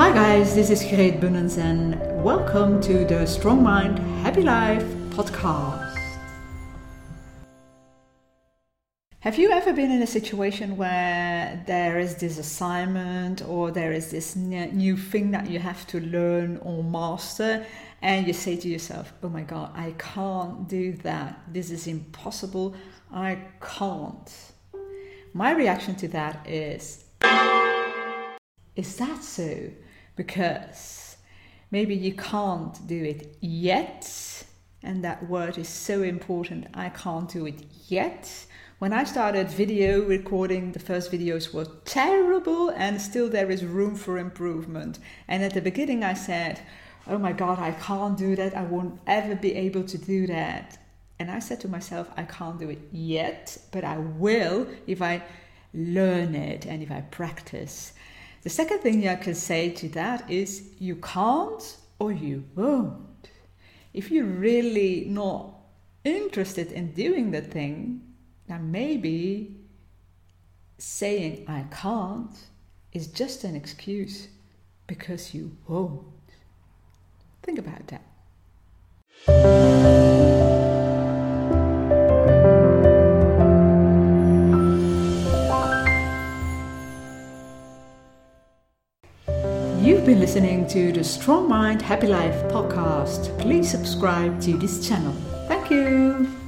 Hi guys, this is Greet Bunnens and welcome to the Strong Mind Happy Life podcast. Have you ever been in a situation where there is this assignment or there is this new thing that you have to learn or master, and you say to yourself, Oh my god, I can't do that. This is impossible. I can't. My reaction to that is, Is that so? Because maybe you can't do it yet, and that word is so important. I can't do it yet when I started video recording, the first videos were terrible and still there is room for improvement. And at the beginning, I said, Oh my God, I can't do that. I won't ever be able to do that. And I said to myself, I can't do it yet, but I will if I learn it and if I practice. The second thing I can say to that is you can't or you won't. If you're really not interested in doing the thing, now, maybe saying I can't is just an excuse because you won't. Think about that. You've been listening to the Strong Mind Happy Life podcast. Please subscribe to this channel. Thank you.